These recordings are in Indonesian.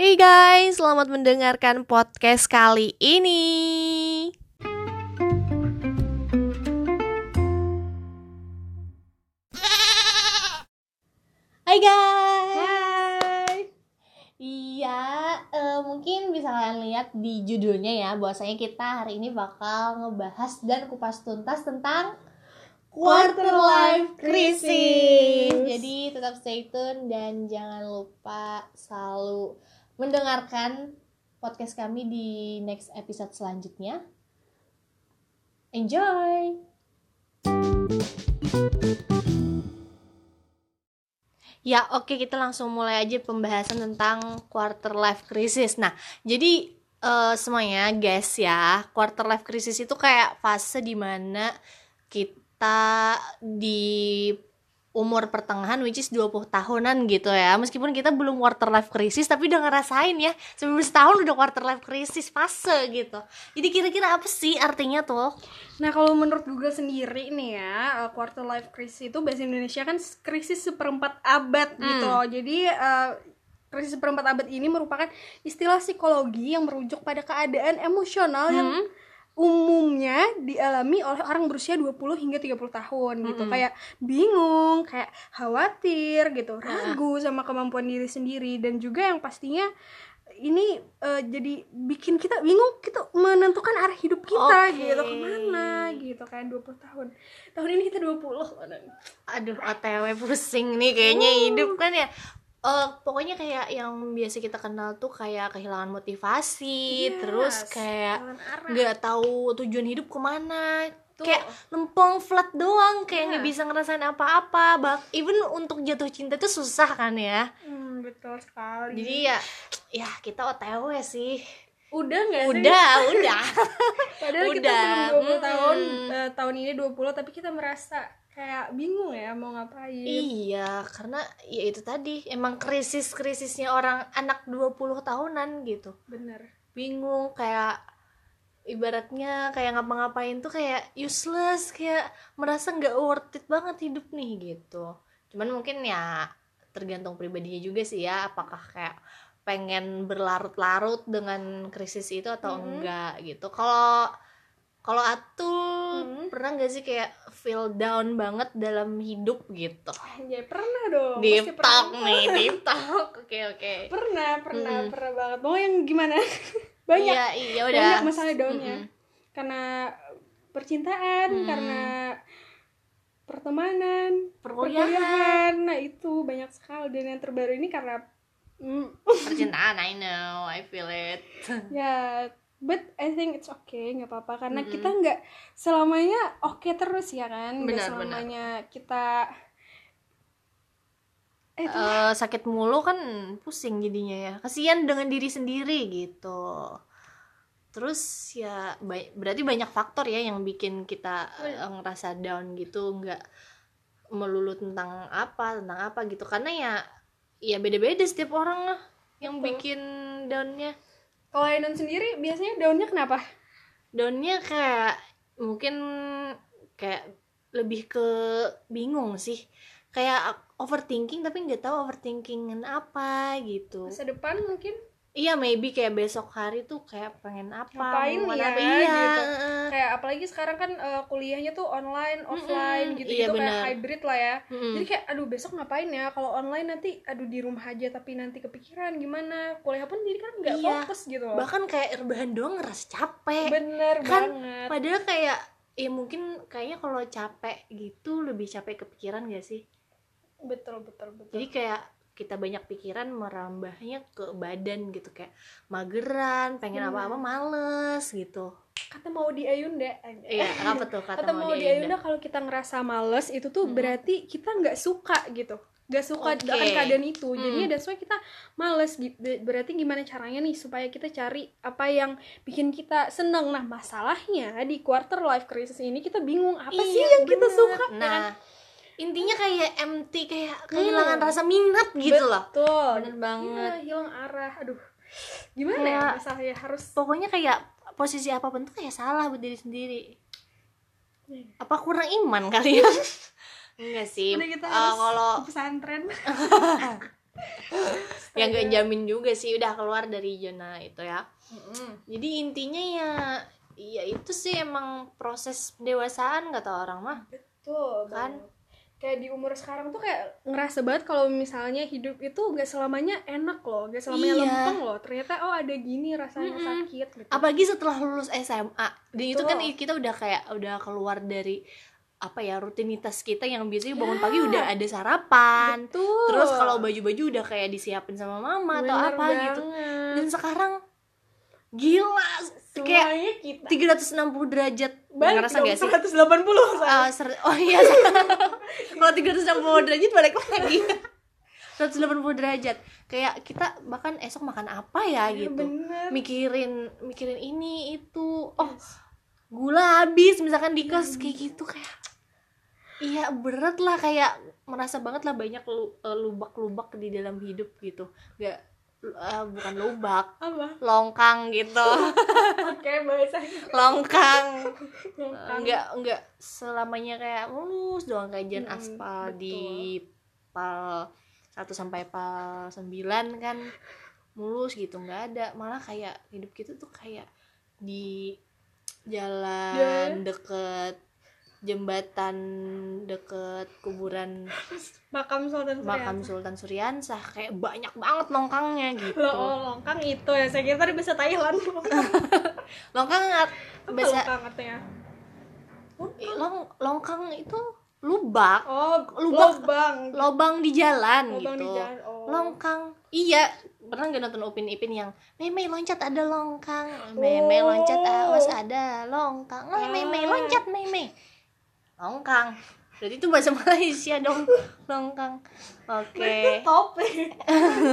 Hey guys, selamat mendengarkan podcast kali ini. Hai guys. Hai. Iya, eh, mungkin bisa kalian lihat di judulnya ya, bahwasanya kita hari ini bakal ngebahas dan kupas tuntas tentang quarter life crisis. Jadi tetap stay tune dan jangan lupa selalu mendengarkan podcast kami di next episode selanjutnya. Enjoy. Ya, oke kita langsung mulai aja pembahasan tentang quarter life crisis. Nah, jadi eh, semuanya guys ya, quarter life crisis itu kayak fase di mana kita di umur pertengahan which is 20 tahunan gitu ya. Meskipun kita belum quarter life crisis tapi udah ngerasain ya, sebelum setahun udah quarter life crisis fase gitu. Jadi kira-kira apa sih artinya tuh? Nah kalau menurut Google sendiri nih ya uh, quarter life crisis itu bahasa Indonesia kan krisis seperempat abad gitu. Jadi uh, krisis seperempat abad ini merupakan istilah psikologi yang merujuk pada keadaan emosional yang umumnya dialami oleh orang berusia 20 hingga 30 tahun gitu. Kayak bingung, kayak khawatir gitu, ragu sama kemampuan diri sendiri. Dan juga yang pastinya ini eh, jadi bikin kita bingung kita menentukan arah hidup kita Oke. gitu. Ke mana gitu kan 20 tahun. Tahun ini kita 20 Aduh. aduh otw pusing nih kayaknya hidup kan ya Eh, pokoknya kayak yang biasa kita kenal tuh kayak kehilangan motivasi Yes, terus kayak nggak tahu tujuan hidup ke mana Tuh. kayak lempeng flat doang kayak nggak Yes. bisa ngerasain apa-apa bak even untuk jatuh cinta tuh susah kan ya Hmm, betul sekali jadi ya ya kita otw sih udah nggak sih udah udah padahal kita udah. belum 20 tahun Mm-mm. eh, tahun ini 20 tapi kita merasa kayak bingung ya mau ngapain Iya, karena ya itu tadi emang krisis-krisisnya orang anak 20 tahunan gitu. bener Bingung kayak ibaratnya kayak ngapa-ngapain tuh kayak useless, kayak merasa nggak worth it banget hidup nih gitu. Cuman mungkin ya tergantung pribadinya juga sih ya, apakah kayak pengen berlarut-larut dengan krisis itu atau Mhm. enggak gitu. Kalau kalau Atul Mhm. pernah gak sih kayak feel down banget dalam hidup gitu? ya pernah dong. Pasti talk nih deep talk. Oke oke. Pernah pernah Mm-mm. pernah banget. Mau yang gimana? Banyak. Iya iya udah. Banyak masalah daunnya Mm-mm. karena percintaan Hmm. karena pertemanan perkuliahan. Nah itu banyak sekali. Dan yang terbaru ini karena mm, percintaan I know I feel it. Ya but I think it's okay nggak apa-apa. Karena Mm-mm. kita nggak selamanya oke terus ya kan? Nggak Benar, selamanya kita eh Eh, sakit mulu kan pusing jadinya ya. Kasihan dengan diri sendiri gitu. Terus ya ba- berarti banyak faktor ya yang bikin kita eh, ngerasa down gitu. Nggak melulu tentang apa tentang apa gitu. Karena ya ya beda-beda setiap orang lah yang Betul. bikin downnya kalau Ainan sendiri biasanya daunnya kenapa? Downnya kayak mungkin kayak lebih ke bingung sih. Kayak overthinking tapi nggak tahu overthinkingin apa gitu. Masa depan mungkin iya maybe kayak besok hari tuh kayak pengen apa Ngapain ya, apa iya gitu. kayak apalagi sekarang kan eh, kuliahnya tuh online offline Mm-mm, gitu. Iya, gitu kayak hybrid lah ya. Mm-mm. jadi kayak aduh besok ngapain ya? Kalau online nanti aduh di rumah aja tapi nanti kepikiran gimana? Kuliah pun jadi kan nggak Iya. fokus gitu loh. Bahkan kayak rebahan doang ngerasa capek. Bener kan banget. padahal kayak ya mungkin kayaknya kalau capek gitu lebih capek kepikiran gak sih? Betul betul betul. Jadi kayak kita banyak pikiran merambahnya ke badan gitu kayak mageran pengen Bener. apa-apa males gitu kata mau di Ayunda iya apa tuh kata, kata mau di Ayunda kalau kita ngerasa males itu tuh Mm-mm. berarti kita nggak suka gitu nggak suka Oke. akan keadaan itu Mm. jadinya that's why kita males gitu berarti gimana caranya nih supaya kita cari apa yang bikin kita seneng nah masalahnya di quarter life crisis ini kita bingung apa sih Iya, yang kita bener. suka ya kan? Intinya kayak empty kayak kehilangan rasa minat gitu loh. Betul. Bener banget. Iya, hilang arah. Aduh. Gimana ya Kayak- masalahnya harus pokoknya kayak posisi apa pun tuh kayak salah buat diri sendiri. Iya. apa kurang iman kali ya? Enggak sih. Udah kita Eh, harus kalau ke pesantren. Ya nggak jamin juga sih udah keluar dari zona itu ya. Jadi intinya ya ya itu sih emang proses pendewasaan kata orang mah. Betul Kan? banget. Kayak di umur sekarang tuh kayak ngerasa banget kalau misalnya hidup itu gak selamanya enak loh, gak selamanya Iya. lempeng loh. Ternyata oh ada gini rasanya Mm-mm. sakit gitu. apalagi setelah lulus SMA dan itu kan kita udah kayak udah keluar dari apa ya rutinitas kita yang biasanya bangun Ya. pagi udah ada sarapan Betul. terus kalau baju-baju udah kayak disiapin sama mama atau Bener apa gitu banget. dan sekarang gila kayak Semuanya kita 360 derajat balik ngerasa gak sih? 180 Ah, ser- oh iya. Kalau 360 derajat balik lagi. 180 derajat. Kayak kita bahkan esok makan apa ya Iya, gitu. bener. mikirin mikirin ini itu. Oh gula habis misalkan di kos kayak gitu kayak. Iya berat lah kayak merasa banget lah banyak eh, lubak-lubak di dalam hidup gitu. Nggak eh, bukan lubak apa? longkang gitu Oke bahasanya. longkang Longkang. nggak nggak selamanya kayak mulus doang kayak jalan Mm, aspal betul. di pal 1 sampai pal 9 kan mulus gitu nggak ada malah kayak hidup kita tuh kayak di jalan deket jembatan deket kuburan Makam Sultan makam Suryatsa. Sultan Suryansah kayak banyak banget longkangnya gitu Loh, oh, longkang itu ya. Saya kira tadi bahasa Thailand. longkang nggak bisa longkang artinya? long longkang itu lubak Oh, Lubang. lubang. lobang di jalan Lubang gitu di jalan. Oh. longkang iya pernah gak nonton upin ipin yang meme loncat ada longkang meme Oh. loncat awas ada longkang meme loncat meme longkang berarti itu bahasa Malaysia dong longkang oke Topik.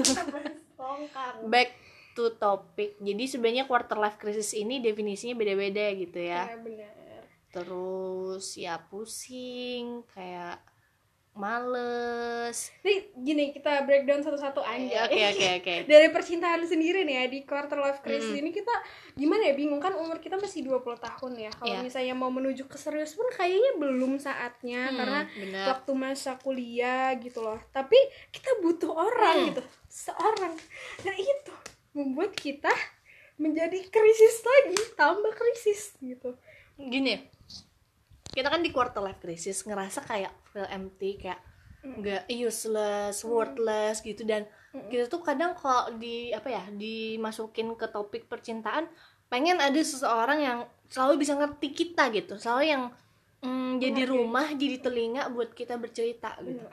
longkang. back to topic jadi sebenarnya quarter life crisis ini definisinya beda-beda gitu ya Ya, benar. terus ya pusing kayak males Nih gini kita breakdown satu-satu aja. oke oke oke Dari percintaan sendiri nih ya di quarter life crisis ini kita gimana ya bingung kan umur kita masih 20 tahun ya. Kalau Iya. misalnya mau menuju ke serius pun kayaknya belum saatnya Hmm, karena benar. waktu masa kuliah gitu loh. Tapi kita butuh orang Hmm. gitu. Seorang. Nah itu membuat kita menjadi krisis lagi, tambah krisis gitu. gini kita kan di quarter life crisis ngerasa kayak feel empty kayak nggak useless worthless gitu. Dan kita tuh kadang kalau di apa ya dimasukin ke topik percintaan pengen ada seseorang yang selalu bisa ngerti kita gitu. Selalu yang mm, jadi rumah jadi telinga buat kita bercerita gitu.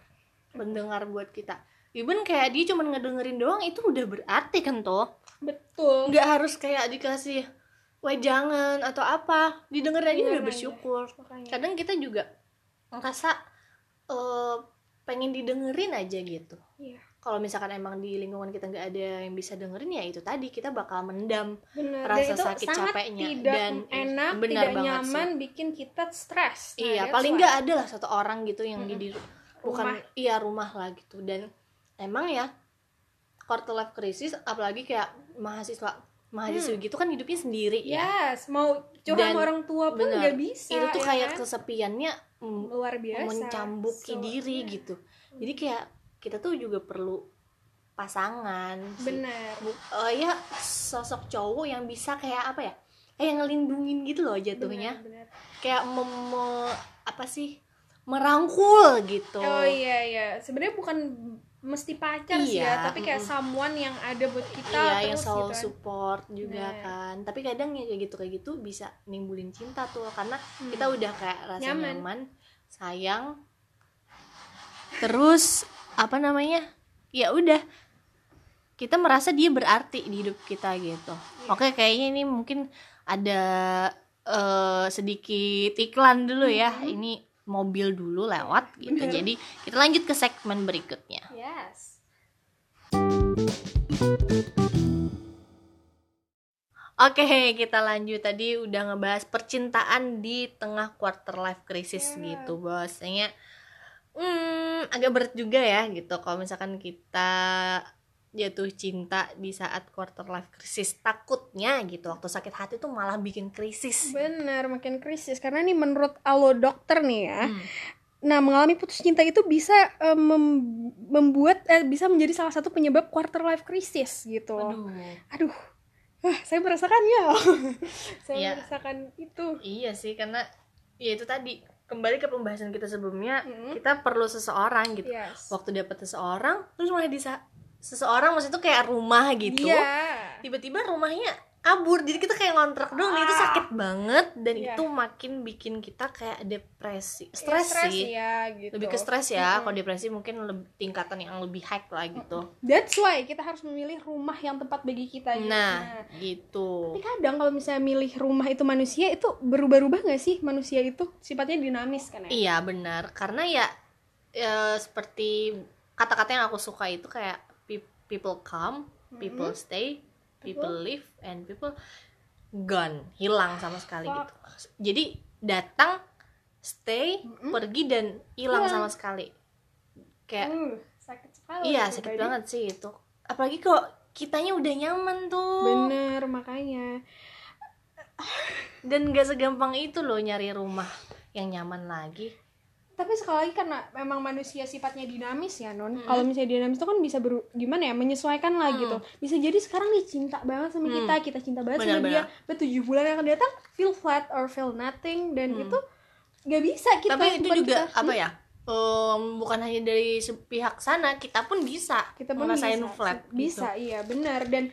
Pendengar buat kita. Even kayak dia cuma ngedengerin doang itu udah berarti kan tuh Betul. nggak harus kayak dikasih wejangan atau apa. Didengerin aja Iya, udah bersyukur. Makanya. kadang kita juga ngerasa eh, pengen didengerin aja gitu Iya. kalau misalkan emang di lingkungan kita nggak ada yang bisa dengerin ya itu tadi kita bakal mendam Bener. rasa Dan itu sakit sangat capeknya. tidak Dan enak, benar tidak banget nyaman, bikin kita stres. Nah, iya paling nggak ada lah satu orang gitu yang di di- bukan Rumah. iya rumah lah gitu dan emang ya quarter life crisis apalagi kayak mahasiswa mahasiswa gitu kan hidupnya sendiri ya Yes, mau curhat sama orang tua pun bener, nggak bisa. itu tuh ya kayak kan? kesepiannya mm, luar biasa. mencambuki So, diri gitu jadi kayak kita tuh juga perlu pasangan. Bener. Bu- eh, ya sosok cowok yang bisa kayak apa ya kayak ngelindungin gitu loh jatuhnya Bener, bener. kayak mem- me- apa sih merangkul gitu Oh iya iya. Sebenarnya bukan mesti pacar sih Iya, ya, tapi kayak someone yang ada buat kita Iya, yang terus selalu gitu kan. support juga Bener. kan. Tapi kadang ya kayak gitu kayak gitu bisa nimbulin cinta tuh karena kita udah kayak rasa Hmm. Nyaman. nyaman, sayang. Terus apa namanya? Ya udah. Kita merasa dia berarti di hidup kita gitu. Iya. Oke, kayaknya ini mungkin ada eh, sedikit iklan dulu ya. Hmm. Ini mobil dulu lewat gitu. Jadi kita lanjut ke segmen berikutnya. Yes. Oke, kita lanjut tadi udah ngebahas percintaan di tengah quarter life crisis Iya. gitu, bosnya. Hmm, agak berat juga ya gitu kalau misalkan kita jatuh cinta di saat quarter life crisis. Takutnya gitu waktu sakit hati tuh malah bikin krisis. Bener, makin krisis karena nih menurut alo dokter nih ya. Hmm. nah mengalami putus cinta itu bisa mem- membuat eh, bisa menjadi salah satu penyebab quarter life crisis gitu Aduh. aduh Wah, saya merasakannya saya Iya. merasakan itu Iya sih karena ya itu tadi kembali ke pembahasan kita sebelumnya Mm. kita perlu seseorang gitu. yes Waktu dapet seseorang terus mulai disa seseorang maksudnya tuh kayak rumah gitu. Iya. Tiba-tiba rumahnya kabur. Jadi kita kayak ngontrak doang. Itu Ah. sakit banget. Dan Iya. itu makin bikin kita kayak depresi. Ya, stres sih. ya gitu. Lebih ke stres ya. Kalau depresi mungkin lebih, tingkatan yang lebih high lah gitu. That's why kita harus memilih rumah yang tepat bagi kita gitu. nah gitu. Tapi kadang kalau misalnya milih rumah itu manusia itu berubah-ubah nggak sih manusia itu? Sifatnya dinamis kan ya? Iya benar. Karena ya, ya seperti kata-kata yang aku suka itu kayak people come, people stay, people leave, and people gone hilang sama sekali Fuck. gitu. Jadi datang, stay, pergi dan hilang Hilang. sama sekali. Kayak Uh, sakit sekali. iya sakit tadi. banget sih itu. Apalagi kok kitanya udah nyaman tuh Bener makanya. dan gak segampang itu loh nyari rumah yang nyaman lagi. Tapi sekali lagi karena memang manusia sifatnya dinamis ya non. Kalau misalnya dinamis itu kan bisa beru gimana ya menyesuaikan lah gitu. Bisa jadi sekarang nih cinta banget sama kita, kita cinta banget sama dia. But tujuh bulan yang akan datang feel flat or feel nothing dan itu nggak bisa kita. tapi itu juga kita. apa ya em, bukan hanya dari pihak sana kita pun bisa kita pun ngerasain bisa flat bisa gitu. iya benar dan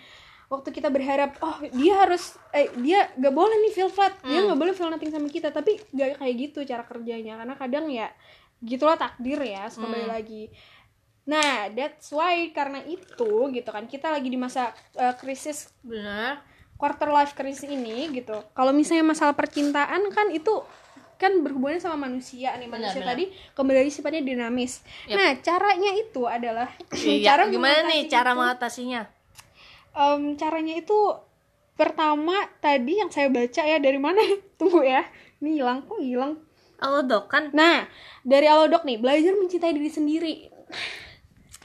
waktu kita berharap oh dia harus eh dia gak boleh nih feel flat dia Hmm. nggak boleh feel nothing sama kita tapi gak kayak gitu cara kerjanya karena kadang ya gitulah takdir ya kembali Hmm. lagi nah that's why karena itu gitu kan kita lagi di masa eh, krisis benar quarter life crisis ini gitu kalau misalnya masalah percintaan kan itu kan berhubungan sama manusia nih manusia benar. tadi kembali lagi sifatnya dinamis Yap. nah caranya itu adalah Iya, gimana mengatasi nih cara itu- mengatasinya Em, caranya itu pertama tadi yang saya baca ya dari mana? Tunggu ya. Ini hilang kok hilang? Allah dok kan? Nah dari Alodok nih belajar mencintai diri sendiri.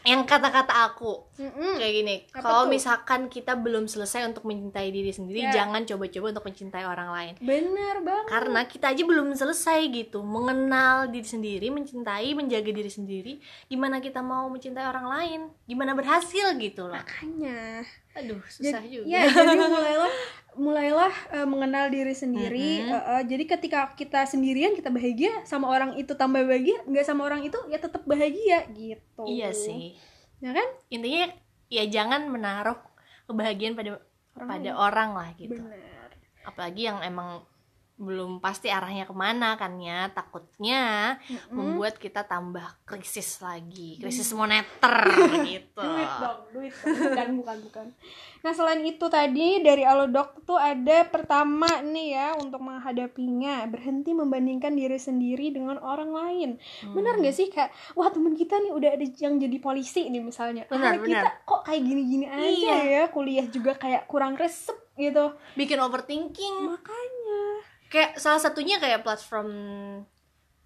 Yang kata-kata aku Mm-mm. kayak gini kalau misalkan kita belum selesai untuk mencintai diri sendiri Ya. jangan coba-coba untuk mencintai orang lain. Bener banget. Karena kita aja belum selesai gitu mengenal diri sendiri mencintai menjaga diri sendiri gimana kita mau mencintai orang lain? Gimana berhasil gitu loh. Makanya aduh susah Jadi- juga. ya jadi mulailah mulailah eh, mengenal diri sendiri. Mm-mm. Eh, eh, jadi ketika kita sendirian kita bahagia sama orang itu tambah bahagia nggak sama orang itu ya tetap bahagia gitu. Iya sih. Ya kan? Intinya ya jangan menaruh kebahagiaan pada Orang pada orang lah gitu. Bener apalagi yang emang belum pasti arahnya ke mana kan ya. Takutnya membuat kita tambah krisis lagi krisis moneter gitu. duit dong duit dong. bukan bukan bukan. Nah selain itu tadi dari alodok tuh ada pertama nih ya untuk menghadapinya berhenti membandingkan diri sendiri dengan orang lain. Hmm. benar nggak sih kayak wah temen kita nih udah ada yang jadi polisi nih misalnya. Benar, Ah, kita benar. kok kayak gini-gini aja Iya. ya? Kuliah juga kayak kurang resep gitu. Bikin overthinking. Makanya kayak salah satunya kayak platform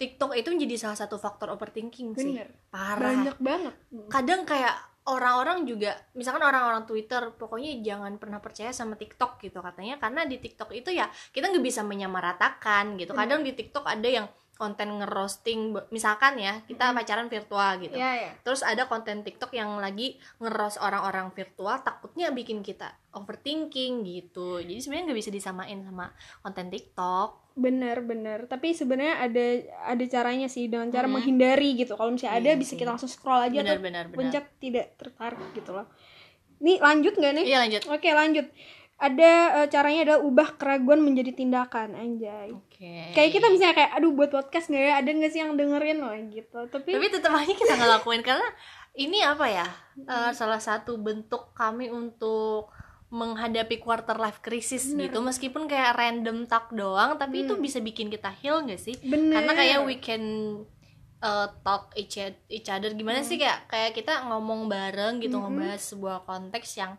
TikTok itu menjadi salah satu faktor overthinking sih. Bener. parah. Banyak banget. Kadang kayak orang-orang juga misalkan orang-orang Twitter pokoknya jangan pernah percaya sama TikTok gitu katanya. Karena di TikTok itu ya kita nggak bisa menyamaratakan gitu. Kadang di TikTok ada yang konten ngerosting misalkan ya kita pacaran virtual gitu. Ya ya terus ada konten TikTok yang lagi ngeros orang-orang virtual takutnya bikin kita overthinking gitu. Jadi sebenarnya nggak bisa disamain sama konten TikTok. Bener bener. Tapi sebenarnya ada ada caranya sih dengan cara Hmm. menghindari gitu. Kalau misalnya ada Iya bisa kita langsung scroll aja benar tuh benar benar pencet tidak tertarik gitu loh. Nih lanjut nggak nih? Iya lanjut. Oke lanjut ada eh, caranya adalah ubah keraguan menjadi tindakan anjay. Oke. Kayak kita misalnya kayak aduh buat podcast nggak ya? Ada nggak sih yang dengerin loh gitu. Tapi, tapi tetap aja kita ngelakuin karena ini apa ya eh, salah satu bentuk kami untuk menghadapi quarter life crisis gitu. Meskipun kayak random talk doang tapi itu bisa bikin kita heal gak sih? Bener. karena kayak we can uh, talk each, each other. Gimana sih kayak kayak kita ngomong bareng gitu ngebahas sebuah konteks yang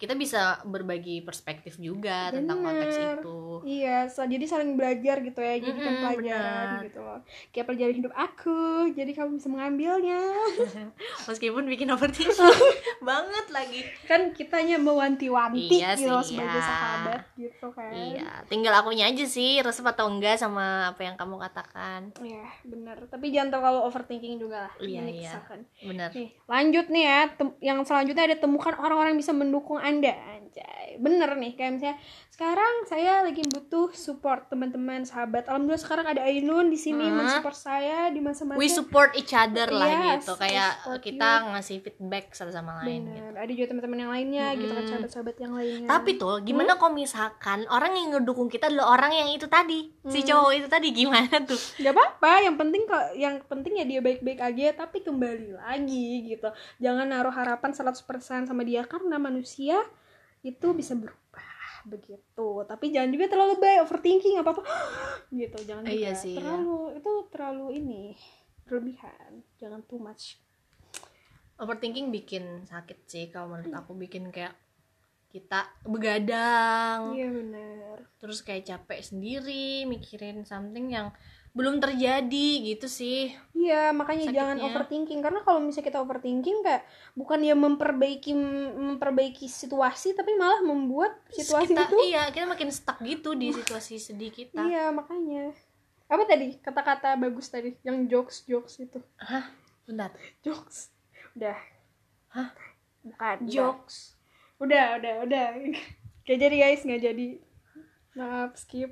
kita bisa berbagi perspektif juga tentang konteks Bener. itu Iya, so, jadi saling belajar gitu ya, jadi kan Mm-mm, pelajaran gitu loh. Kayak pelajaran hidup aku, jadi kamu bisa mengambilnya. meskipun bikin overthinking banget lagi kan kitanya mewanti-wanti Iya gitu sih, sebagai iya. sahabat gitu kan. iya tinggal akunya aja sih resep atau enggak sama apa yang kamu katakan Iya, benar. Tapi jangan terlalu overthinking juga lah. Iya, Ini iya. benar Nih, lanjut nih ya. Yang selanjutnya ada temukan orang-orang yang bisa mendukung and Anjay. Bener nih, kayak misalnya sekarang saya lagi butuh support teman-teman, sahabat. Alhamdulillah sekarang ada Ainun di sini Hah? mensupport saya di masa-masa we support each other lah Yes, gitu I kayak kita ngasih feedback satu sama lain gitu. Bener. Ada juga teman-teman yang lainnya gitu kan sahabat-sahabat yang lainnya. Tapi tuh gimana kalau misalkan orang yang ngedukung kita adalah orang yang itu tadi si cowok itu tadi gimana tuh? nggak apa-apa yang penting kok yang penting ya dia baik-baik aja tapi kembali lagi gitu jangan naruh harapan 100% sama dia karena manusia itu bisa berubah begitu. Tapi jangan juga terlalu baik overthinking apa apa gitu jangan juga. Iya sih, iya. terlalu itu terlalu ini berlebihan. Jangan too much. Overthinking bikin sakit sih kalau menurut aku. Bikin kayak kita begadang. Iya benar terus kayak capek sendiri mikirin something yang belum terjadi gitu sih. Iya, makanya jangan Sakitnya. overthinking karena kalau misalnya kita overthinking kayak bukan dia memperbaiki memperbaiki situasi tapi malah membuat situasi kita itu iya kita makin stuck gitu di situasi sedih kita. Iya, makanya. Apa tadi? Kata-kata bagus tadi yang jokes jokes itu. Hah? Bentar. Jokes. Udah. Hah? Bukan. Jokes. Udah, udah, udah. Gak jadi guys, nggak jadi. Maaf, skip.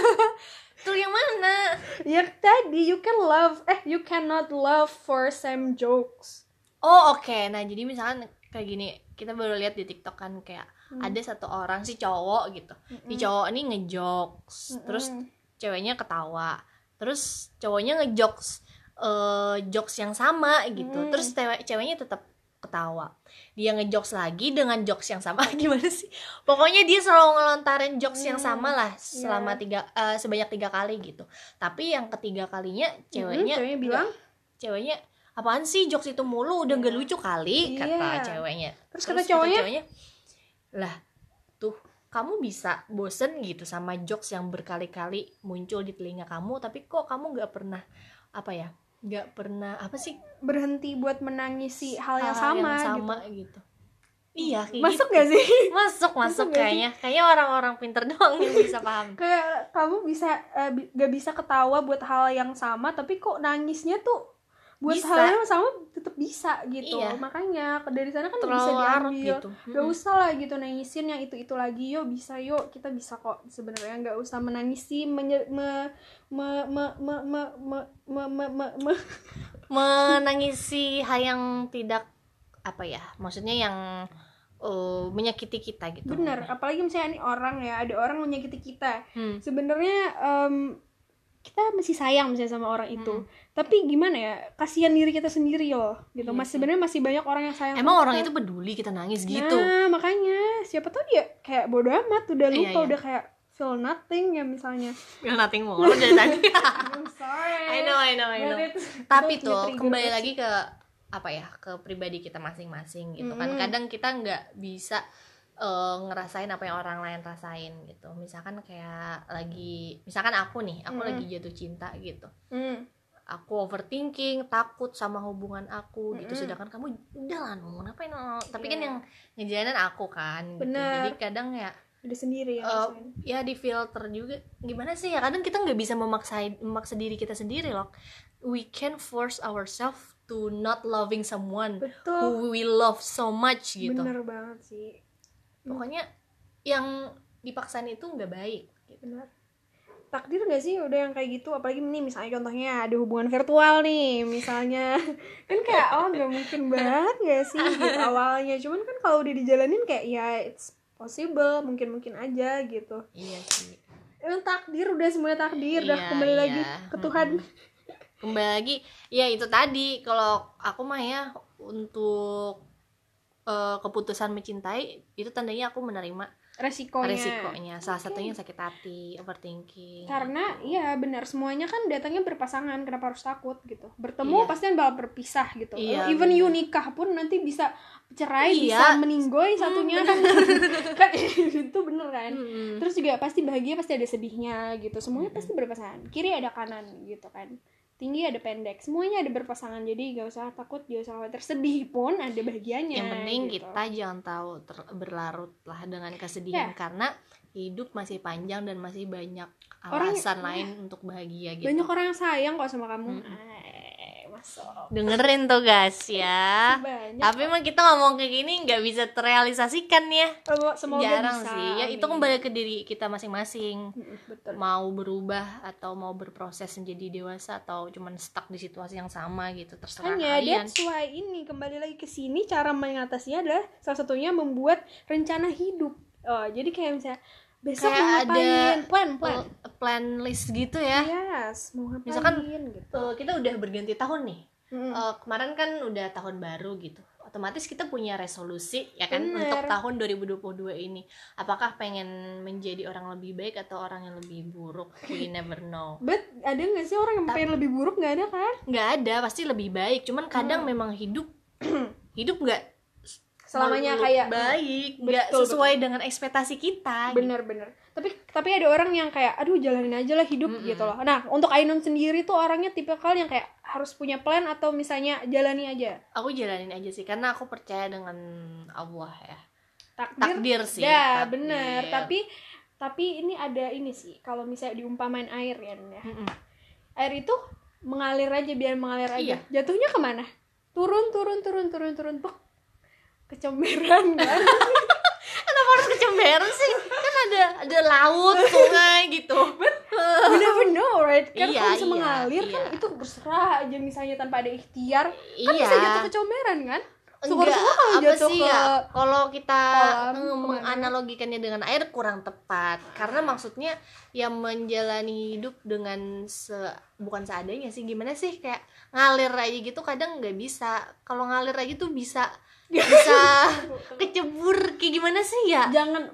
Tuh yang mana? Ya tadi you can love eh you cannot love for same jokes. Oh oke, nah jadi misalkan kayak gini, kita baru lihat di TikTok kan kayak Hmm. ada satu orang si cowok gitu, si cowok ini ngejokes, terus ceweknya ketawa, terus cowoknya ngejokes eh jokes yang sama gitu, Hmm. terus cewek ceweknya tetap ketawa, dia ngejokes lagi dengan jokes yang sama gimana sih? Pokoknya dia selalu ngelontarin jokes yang sama lah selama tiga eh, sebanyak tiga kali gitu, tapi yang ketiga kalinya ceweknya ceweknya bilang? ceweknya apaan sih jokes itu mulu udah gak lucu kali Iya. kata ceweknya Terus kata cowoknya? lah tuh kamu bisa bosen gitu sama jokes yang berkali-kali muncul di telinga kamu tapi kok kamu nggak pernah apa ya nggak pernah apa sih Berhenti buat menangisi hal yang hal sama, yang gitu. sama gitu, iya kayak Masuk gitu. gak sih? masuk masuk sih? kayaknya kayaknya orang-orang pinter doang yang bisa paham Kayak kamu bisa eh, bi- gak bisa ketawa buat hal yang sama tapi kok nangisnya tuh buat Bisa. hal yang sama tetap bisa gitu. Iya. Makanya dari sana kan bisa terlalu larut diambil. gitu Gak usah lah gitu nangisin yang itu itu lagi yuk bisa yuk kita bisa kok sebenarnya nggak usah menangisi menye, me, me, me, me, me, me, me, me, me, me- menangisi hal yang tidak apa ya maksudnya yang eh, menyakiti kita gitu bener apalagi misalnya ini orang ya ada orang menyakiti kita Hmm. sebenarnya em, kita masih sayang misalnya sama orang itu Hmm. tapi gimana ya kasihan diri kita sendiri loh gitu Iya mas sih. sebenarnya masih banyak orang yang sayang emang orang kita. itu peduli kita nangis gitu nah makanya siapa tahu dia kayak bodoh amat udah Iya, lupa iya. udah kayak feel nothing ya misalnya Feel nothing more dari tadi I'm sorry I know I know I know tapi tuh kembali lagi ke apa ya ke pribadi kita masing-masing gitu kan Mm-mm. kadang kita nggak bisa eh, ngerasain apa yang orang lain rasain gitu misalkan kayak lagi misalkan aku nih aku Mm-mm. lagi jatuh cinta gitu Hmm. aku overthinking takut sama hubungan aku gitu Mm-mm. sedangkan kamu udah lah Nun, ngapain Nun?" tapi kan Iya. yang ngejalanin aku kan gitu. Bener. jadi kadang ya ada sendiri ya rasain. ya di filter juga gimana sih ya kadang kita nggak bisa memaksa memaksa diri kita sendiri loh we can force ourselves to not loving someone betul who we love so much gitu bener banget sih pokoknya yang dipaksain itu nggak baik gitu. benar. Takdir gak sih udah yang kayak gitu? Apalagi nih misalnya contohnya ada hubungan virtual nih misalnya. Kan kayak oh nggak mungkin banget gak sih gitu awalnya. Cuman kan kalau udah dijalanin kayak ya it's possible mungkin mungkin aja gitu. Iya sih. Emang takdir udah semuanya takdir. Udah Iya, kembali iya. lagi ke Tuhan. Kembali lagi ya itu tadi. Kalau aku mah ya untuk eh, keputusan mencintai itu tandanya aku menerima resikonya. resikonya salah Oke. satunya sakit hati overthinking. Karena iya benar semuanya kan datangnya berpasangan kenapa harus takut gitu. Bertemu Iya. pasti bakal berpisah gitu. Iya, even benar. you nikah pun nanti bisa cerai Iya. bisa meninggoy satunya. Kan kan itu bener kan? Mm-mm. terus juga pasti bahagia pasti ada sedihnya gitu. Semuanya pasti berpasangan. Kiri ada kanan gitu kan tinggi ada pendek semuanya ada berpasangan jadi gak usah takut gak usah khawatir sedih pun ada bahagianya yang penting gitu. kita jangan tahu berlarut lah dengan kesedihan Ya. karena hidup masih panjang dan masih banyak Orang- alasan lain untuk bahagia gitu banyak orang yang sayang kok sama kamu. Eh, dengerin tuh guys ya. Banyak tapi emang kita ngomong kayak gini nggak bisa terrealisasikan ya. Semoga- jarang bisa, sih. Ya itu kembali ke diri kita masing-masing. Betul. Mau berubah atau mau berproses menjadi dewasa atau cuman stuck di situasi yang sama gitu terserah hanya kalian. that's why ini kembali lagi ke sini cara mengatasinya adalah salah satunya membuat rencana hidup. Oh jadi kayak misalnya besok Kayak mau ada plan plan. plan list gitu ya. Yes mau ngapain Misalkan- gitu. Eh, kita udah berganti tahun nih. Mm-mm. Eh, kemarin kan udah tahun baru gitu. Otomatis kita punya resolusi ya kan Bener. untuk tahun 2022 ini. Apakah pengen menjadi orang lebih baik atau orang yang lebih buruk? We never know. But ada nggak sih orang yang pengen lebih buruk? Nggak ada kan? nggak ada pasti lebih baik. Cuman kadang Hmm. memang hidup hidup nggak Selamanya melulu kayak baik nggak Betul, sesuai dengan ekspektasi kita gitu. bener-bener. Tapi tapi ada orang yang kayak aduh jalanin aja lah hidup Mm-mm. gitu loh. Nah untuk Ainun sendiri tuh orangnya tipikal yang kayak harus punya plan atau misalnya jalani aja aku jalanin aja sih karena aku percaya dengan Allah ya takdir. takdir sih Ya takdir. bener. Tapi tapi ini ada ini sih kalau misalnya diumpamain air ya, ya. Mm-mm. air itu mengalir aja biar mengalir aja. Iya. Jatuhnya ke mana? Turun turun turun turun turun. Bek. Kecemberan kan? kenapa harus kecemberan sih? Kan ada ada laut sungai gitu. We never know right? Kan Iya, kalau bisa iya, mengalir kan iya. itu berserah aja misalnya tanpa ada ikhtiar. Kan iya. bisa jatuh ke comberan kan Enggak, kalau apa jatuh sih ke ya? Kalau kita kolam, menganalogikannya dengan air kurang tepat. Karena maksudnya yang menjalani hidup dengan se bukan seadanya sih gimana sih? Kayak ngalir aja gitu kadang nggak bisa. Kalau ngalir aja tuh bisa bisa kecebur kayak gimana sih ya? Jangan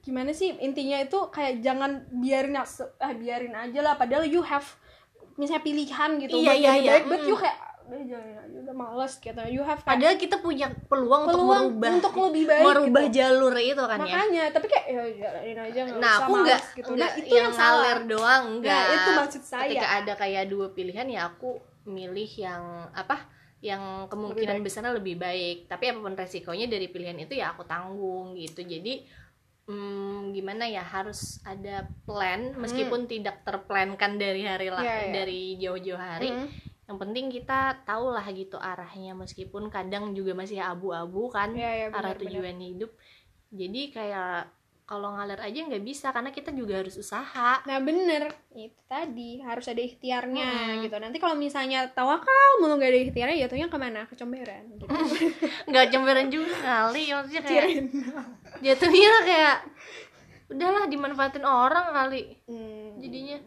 gimana sih intinya itu kayak jangan biarin ah biarin aja lah padahal you have misalnya pilihan gitu Iya, iya, iya, baik but mm. you kayak udah aja udah males gitu. You have kayak padahal kita punya peluang, untuk peluang merubah untuk lebih baik merubah gitu. jalur itu kan ya? Makanya tapi kayak ya jalanin aja nggak nah usah aku nggak gitu. Nah itu yang, yang, salah. doang enggak Nah, itu maksud saya. ketika ada kayak dua pilihan ya aku milih yang apa yang kemungkinan baik. besarnya lebih baik tapi apa pun resikonya dari pilihan itu ya aku tanggung gitu jadi hmm, gimana ya harus ada plan meskipun tidak terplankan dari hari lah Hmm. Iya, iya. dari jauh-jauh hari Mm. yang penting kita tahu lah gitu arahnya meskipun kadang juga masih abu-abu kan Iya, iya, arah benar, tujuan hidup jadi kayak kalau ngalir aja nggak bisa karena kita juga harus usaha Nah bener itu tadi harus ada ikhtiarnya Mm-mm. gitu. Nanti kalau misalnya tawakal mulu gak ada ikhtiarnya jatuhnya ke mana? Kecomberan. Gitu. nggak cemberan juga kali maksudnya kayak jatuhnya kayak udahlah dimanfaatin orang kali Hmm, jadinya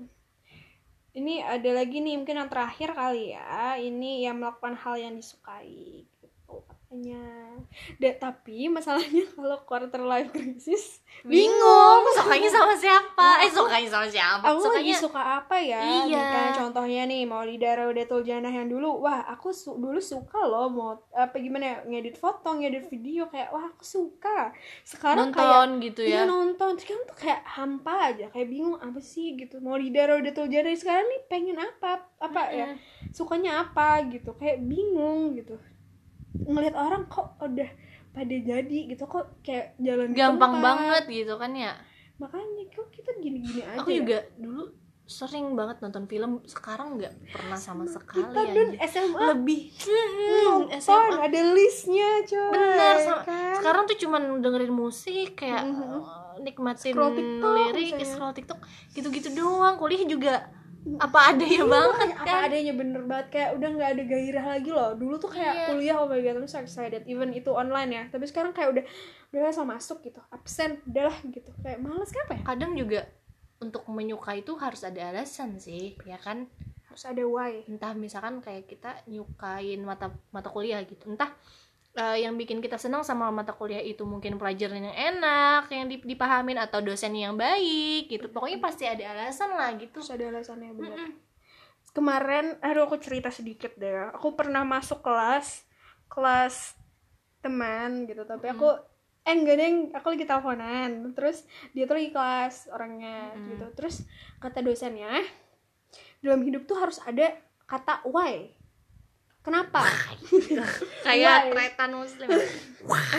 ini ada lagi nih mungkin yang terakhir kali ya. Ini yang melakukan hal yang disukai Da, tapi masalahnya kalau quarter life crisis bingung. sukanya sama siapa? Nah, eh sukanya sama siapa? Aku lagi sukanya suka apa ya? Iya. Kayak contohnya nih mau Lidara Udatul Janah yang dulu wah aku su- dulu suka loh mau apa gimana ya ngedit foto ngedit video kayak wah aku suka. Sekarang kayak nonton gitu Iya ya? nonton. Sekarang tuh kayak hampa aja kayak bingung apa sih gitu mau Lidara Udatul Janah sekarang nih pengen apa apa ya? Sukanya apa gitu kayak bingung gitu ngelihat orang kok udah pada jadi gitu kok kayak jalan gampang tempat. banget gitu kan ya makanya kok kita gini-gini aja aku ya? juga dulu sering banget nonton film sekarang nggak pernah sama sekali kita dun aja SMA lebih nonton SMA ada listnya coy bener sama- kan? sekarang tuh cuman dengerin musik kayak Mhm. eh, nikmatin Scroll TikTok lirik misalnya. scroll tiktok gitu-gitu doang kuliah juga apa adanya Iya, banget kayak apa kan? adanya bener banget kayak udah nggak ada gairah lagi loh. Dulu tuh kayak Iya. kuliah oh my god I'm so excited. Even itu online ya. Tapi sekarang kayak udah udah asal masuk gitu. Absen udahlah gitu. Kayak males kenapa ya? Kadang juga untuk menyukai itu harus ada alasan sih ya kan? Harus ada why. Entah misalkan kayak kita nyukain mata mata kuliah gitu. Entah eh, yang bikin kita senang sama mata kuliah itu mungkin pelajaran yang enak yang dip- dipahamin atau dosen yang baik gitu. Pokoknya pasti ada alasan lah gitu. Terus ada alasannya benar. Kemarin aduh aku cerita sedikit deh. Aku pernah masuk kelas kelas teman gitu. Tapi aku eh enggak deh aku lagi teleponan. Terus dia tuh lagi kelas orangnya gitu. Terus kata dosennya dalam hidup tuh harus ada kata why kenapa? Kayak tretan muslim.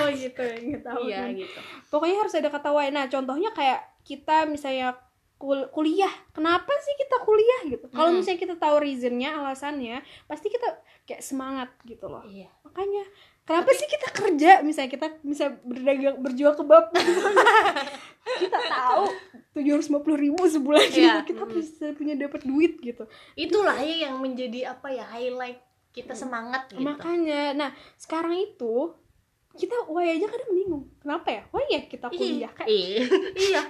Oh gitu nggak tahu iya kan. gitu. Pokoknya harus ada kata why. Nah contohnya kayak kita misalnya kul- kuliah. Kenapa sih kita kuliah gitu? Kalau Hmm. misalnya kita tahu reasonnya alasannya pasti kita kayak semangat gitu loh. Iya. Makanya kenapa sih kita kerja? Misalnya kita bisa berdagang berjual kebab kita tahu tujuh ratus ribu sebulan gitu kita mm. bisa punya dapat duit gitu. Itulah ya yang menjadi apa ya highlight kita semangat gitu. Makanya nah sekarang itu kita why aja kadang bingung. Kenapa ya? Why ya kita kuliah? Kayak iya.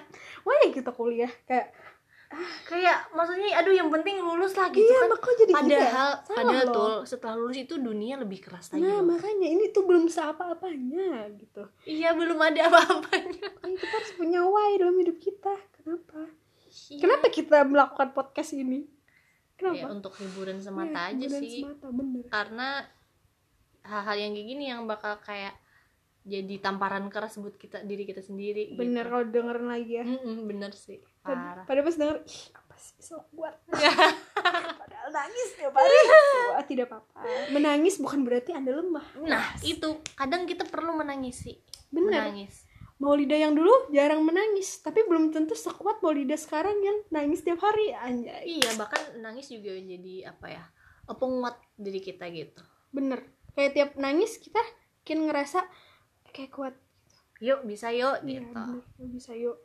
Why ya kita kuliah? Kayak kayak maksudnya aduh yang penting lulus lah gitu iya kan. jadi gitu ya. padahal Salah padahal loh. tuh setelah lulus itu dunia lebih keras lagi nah loh. makanya ini tuh belum seapa-apanya gitu. Iya belum ada apa-apanya. Kan kita harus punya why dalam hidup kita. Kenapa? Iya. kenapa kita melakukan podcast ini ya kenapa untuk hiburan semata Ya, aja hiburan sih. semata bener. Karena hal-hal yang kayak gini yang bakal kayak jadi tamparan keras buat kita diri kita sendiri bener gitu. kalau dengerin lagi ya. Mm-mm, bener sih. Parah. pada pas denger ih apa sih sok kuat padahal nangis tiap hari. Wah, tidak apa-apa. Menangis bukan berarti anda lemah. Nah itu. Kadang kita perlu menangis sih bener. Menangis Maulida yang dulu jarang menangis tapi belum tentu sekuat Maulida sekarang yang nangis tiap hari anjay. Iya bahkan nangis juga jadi apa ya penguat diri kita gitu. Bener kayak tiap nangis kita makin ngerasa kayak kuat yuk bisa yuk Iya, gitu. bener. Yuk, bisa yuk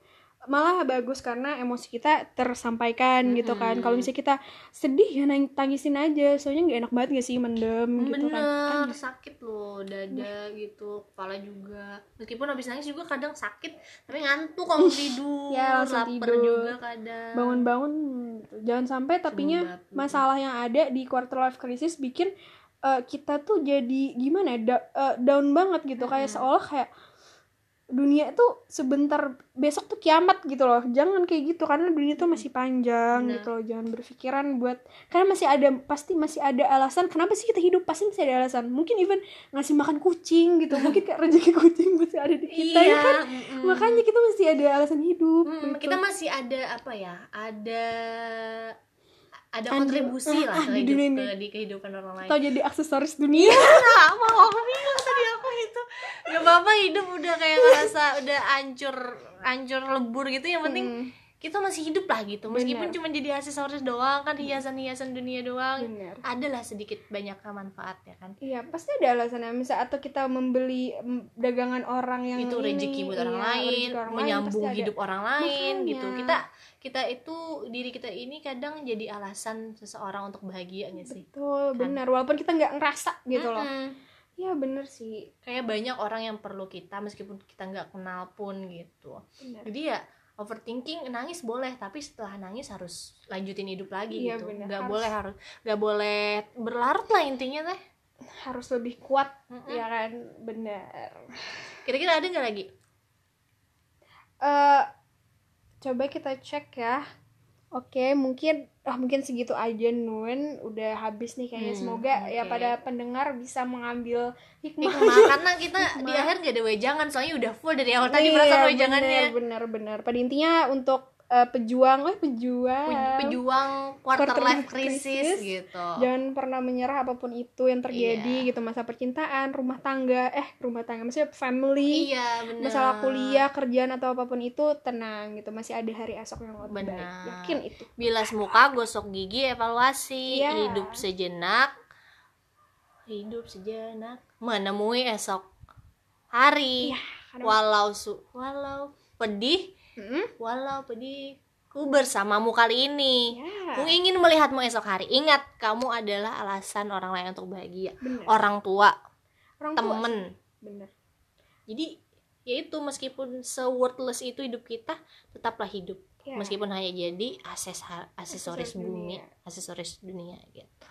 malah bagus karena emosi kita tersampaikan gitu kan. Kalau misalnya kita sedih ya nang- tangisin aja. Soalnya nggak enak banget gak sih mendem gitu kan. Bener sakit loh dada gitu kepala juga. Meskipun habis nangis juga kadang sakit tapi ngantuk kalau tidur Ya, langsung lapar tidur. juga kadang. Bangun-bangun gitu. jangan sampai tapinya Sumbat. masalah yang ada di quarter life crisis bikin eh, kita tuh jadi gimana ya da- eh, down banget gitu. Kayak seolah kayak dunia tuh sebentar besok tuh kiamat gitu loh jangan kayak gitu karena dunia tuh masih panjang Benar. gitu loh jangan berpikiran buat karena masih ada pasti masih ada alasan kenapa sih kita hidup pasti masih ada alasan mungkin even ngasih makan kucing gitu mungkin kayak rezeki kucing masih ada di kita ya iya kan mm-mm. makanya kita masih ada alasan hidup Mm, gitu. kita masih ada apa ya ada ada kontribusi Ah, lah ah, di dunia ini. ke- di kehidupan orang lain. Atau jadi aksesoris dunia. Nah, mau aku bingung tadi aku itu. Gak apa-apa hidup udah kayak ngerasa udah hancur hancur lebur gitu. Yang penting Hmm. Kita masih hidup lah gitu meskipun Benar. cuma jadi aksesoris doang kan hiasan-hiasan dunia doang Benar. adalah sedikit banyak manfaat ya kan Iya, pasti ada alasannya. Misal atau kita membeli mm, dagangan orang yang itu ini, rezeki buat orang iya, lain orang lain, menyambung ada. hidup orang lain Makanya. gitu kita kita itu diri kita ini kadang jadi alasan seseorang untuk bahagia nggak sih Betul, benar. Walaupun kita nggak ngerasa gitu loh. Mm-mm. Iya, bener sih. kayak banyak orang yang perlu kita meskipun kita nggak kenal pun gitu Benar. jadi ya overthinking nangis boleh tapi setelah nangis harus lanjutin hidup lagi Iya, gitu bener. nggak Harus- boleh harus nggak boleh berlarut lah intinya teh Harus lebih kuat, Mm-mm. ya kan? Benar. kira-kira ada nggak lagi eh coba kita cek ya. Oke, mungkin ah mungkin segitu aja Nun. Udah habis nih kayaknya. Hmm, semoga ya oke. pada pendengar bisa mengambil hikmah, hikmah karena kita di Hikmah. akhir nggak ada wejangan soalnya udah full dari awal tadi Iya, perasaan wejangannya. bener bener. Pada intinya untuk eh, pejuang eh pejuang. Pe- pejuang quarter, Quarter life crisis, crisis. gitu. Jangan pernah menyerah apa pun itu yang terjadi Iya. gitu. Masa percintaan rumah tangga eh rumah tangga maksudnya family iya benar masalah kuliah kerjaan atau apa pun itu tenang gitu. Masih ada hari esok yang lebih baik. Benar. yakin itu. Bilas muka gosok gigi evaluasi. Iya. hidup sejenak. Hidup sejenak. Menemui esok hari. Iya, walau su walau pedih Mm-mm. walau pedih ku bersamamu kali ini. Ya. Ku ingin melihatmu esok hari. Ingat kamu adalah alasan orang lain untuk bahagia. Bener orang tua. Orang tua temen. bener jadi ya itu meskipun se worthless itu hidup kita tetaplah hidup. Ya. meskipun hanya jadi akses aksesoris dunia. aksesoris dunia gitu.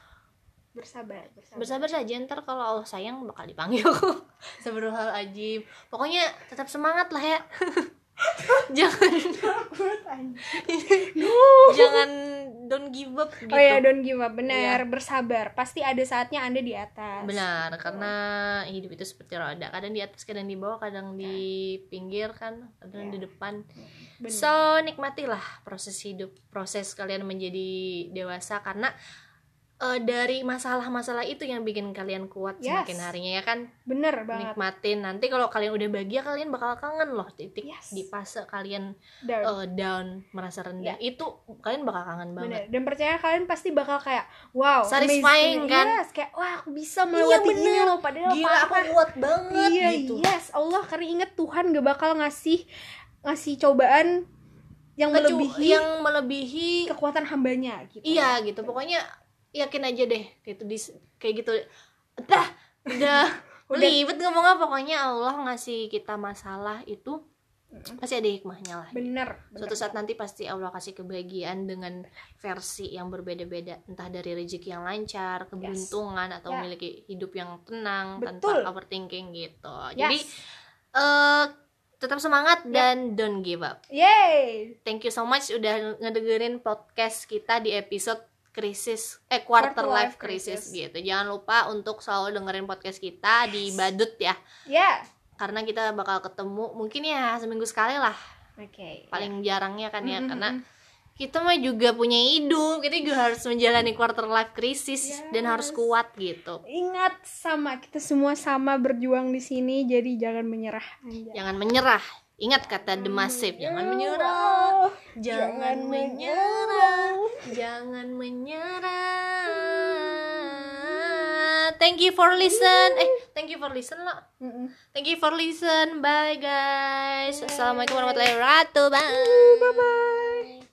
Bersabar bersabar. Bersabar saja. Ntar kalau Allah sayang bakal dipanggil Astagfirullahaladzim pokoknya tetap semangat lah ya jangan. Jangan don't give up gitu oh ya don't give up. Benar bersabar. Pasti ada saatnya anda di atas. Benar karena hidup itu seperti roda. Kadang di atas kadang di bawah kadang di pinggir kan kadang di depan. So nikmatilah proses hidup proses kalian menjadi dewasa. Karena eh, dari masalah-masalah itu yang bikin kalian kuat Yes. semakin harinya ya kan bener banget nikmatin nanti kalau kalian udah bahagia kalian bakal kangen loh titik Yes. di fase kalian Down. eh, down merasa rendah itu kalian bakal kangen banget Bener. Dan percaya kalian pasti bakal kayak wow, Satisfying, amazing. kan? Yes, kayak wah aku bisa melewati ini bener. loh padahal gila aku kuat banget Iya, gitu yes, Allah karena inget Tuhan gak bakal ngasih ngasih cobaan yang Kecu- melebihi yang melebihi kekuatan hambanya gitu. iya gitu pokoknya yakin aja deh gitu di kayak gitu dah udah ribet ngomong apa pokoknya Allah ngasih kita masalah itu pasti ada hikmahnya lah Bener. bener. suatu saat nanti pasti Allah kasih kebahagiaan dengan versi yang berbeda-beda entah dari rezeki yang lancar keberuntungan atau Ya. memiliki hidup yang tenang Betul. tanpa overthinking gitu Yes. jadi eh tetap semangat dan don't give up Yay. thank you so much udah ngedengerin podcast kita di episode krisis eh quarter, Quarter life life crisis. crisis. gitu jangan lupa untuk selalu dengerin podcast kita di badut ya Ya. karena kita bakal ketemu mungkin ya seminggu sekali lah Oke. paling jarangnya kan ya Mm-mm. karena kita mah juga punya hidup kita juga harus menjalani quarter life crisis dan harus kuat gitu Ingat sama kita semua sama berjuang di sini jadi jangan menyerah. Jangan menyerah ingat kata The Massive jangan menyerah jangan menyerah jangan menyerah. Thank you for listen. Eh thank you for listen lah. Mm-mm. thank you for listen. Bye guys. Assalamualaikum warahmatullahi wabarakatuh. Bye. Bye bye.